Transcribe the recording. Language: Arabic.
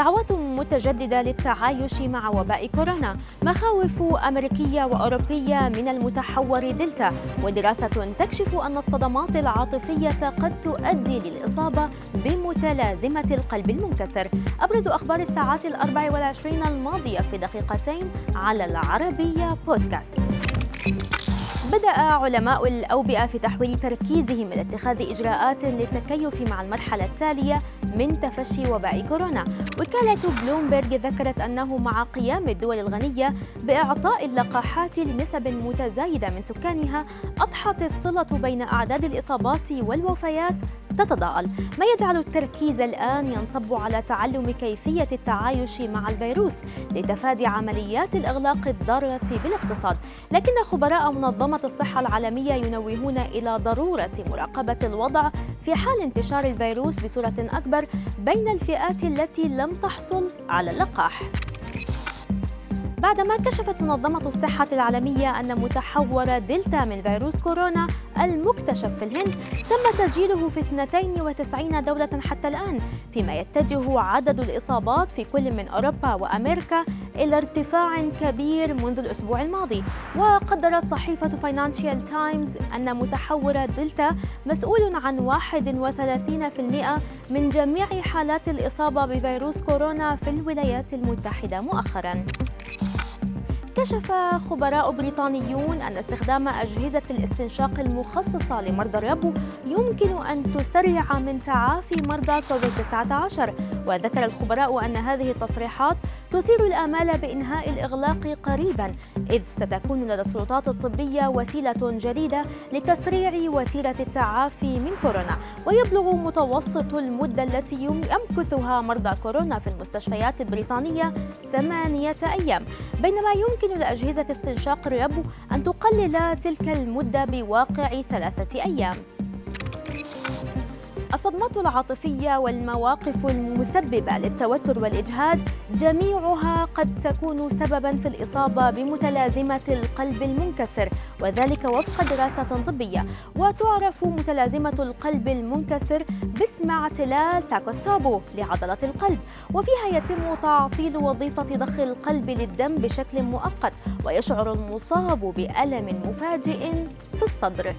دعوات متجددة للتعايش مع وباء كورونا. مخاوف أمريكية وأوروبية من المتحور دلتا ودراسة تكشف أن الصدمات العاطفية قد تؤدي للإصابة بمتلازمة القلب المنكسر. أبرز أخبار الساعات الأربع والعشرين الماضية في دقيقتين على العربية بودكاست. بدأ علماء الأوبئة في تحويل تركيزهم إلى اتخاذ إجراءات للتكيف مع المرحلة التالية من تفشي وباء كورونا. وكالة بلومبرج ذكرت أنه مع قيام الدول الغنية بإعطاء اللقاحات لنسب متزايدة من سكانها أضحت الصلة بين أعداد الإصابات والوفيات تتضاءل. ما يجعل التركيز الآن ينصب على تعلم كيفية التعايش مع الفيروس لتفادي عمليات الإغلاق الضارة بالاقتصاد. لكن خبراء منظمة الصحة العالمية ينوهون إلى ضرورة مراقبة الوضع في حال انتشار الفيروس بصورة أكبر بين الفئات التي لم تحصل على اللقاح. بعدما كشفت منظمة الصحة العالمية أن متحور دلتا من فيروس كورونا المكتشف في الهند تم تسجيله في 92 دولة حتى الآن فيما يتجه عدد الإصابات في كل من أوروبا وأمريكا إلى ارتفاع كبير منذ الأسبوع الماضي. وقدرت صحيفة فاينانشال تايمز أن متحور دلتا مسؤول عن 31% من جميع حالات الإصابة بفيروس كورونا في الولايات المتحدة مؤخراً. كشف خبراء بريطانيون أن استخدام أجهزة الاستنشاق المخصصة لمرضى الربو يمكن أن تسرع من تعافي مرضى كوفيد-19 وذكر الخبراء أن هذه التصريحات تثير الآمال بإنهاء الإغلاق قريبا إذ ستكون لدى السلطات الطبية وسيلة جديدة لتسريع وتيرة التعافي من كورونا. ويبلغ متوسط المدة التي يمكثها مرضى كورونا في المستشفيات البريطانية ثمانية أيام. بينما يمكن لأجهزة استنشاق الربو أن تقلل تلك المدة بواقع ثلاثة أيام. الصدمات العاطفية والمواقف المسببة للتوتر والإجهاد جميعها قد تكون سببا في الإصابة بمتلازمة القلب المنكسر وذلك وفق دراسة طبية. وتعرف متلازمة القلب المنكسر باسم اعتلال تاكوتسابو لعضلة القلب. وفيها يتم تعطيل وظيفة ضخ القلب للدم بشكل مؤقت ويشعر المصاب بألم مفاجئ في الصدر.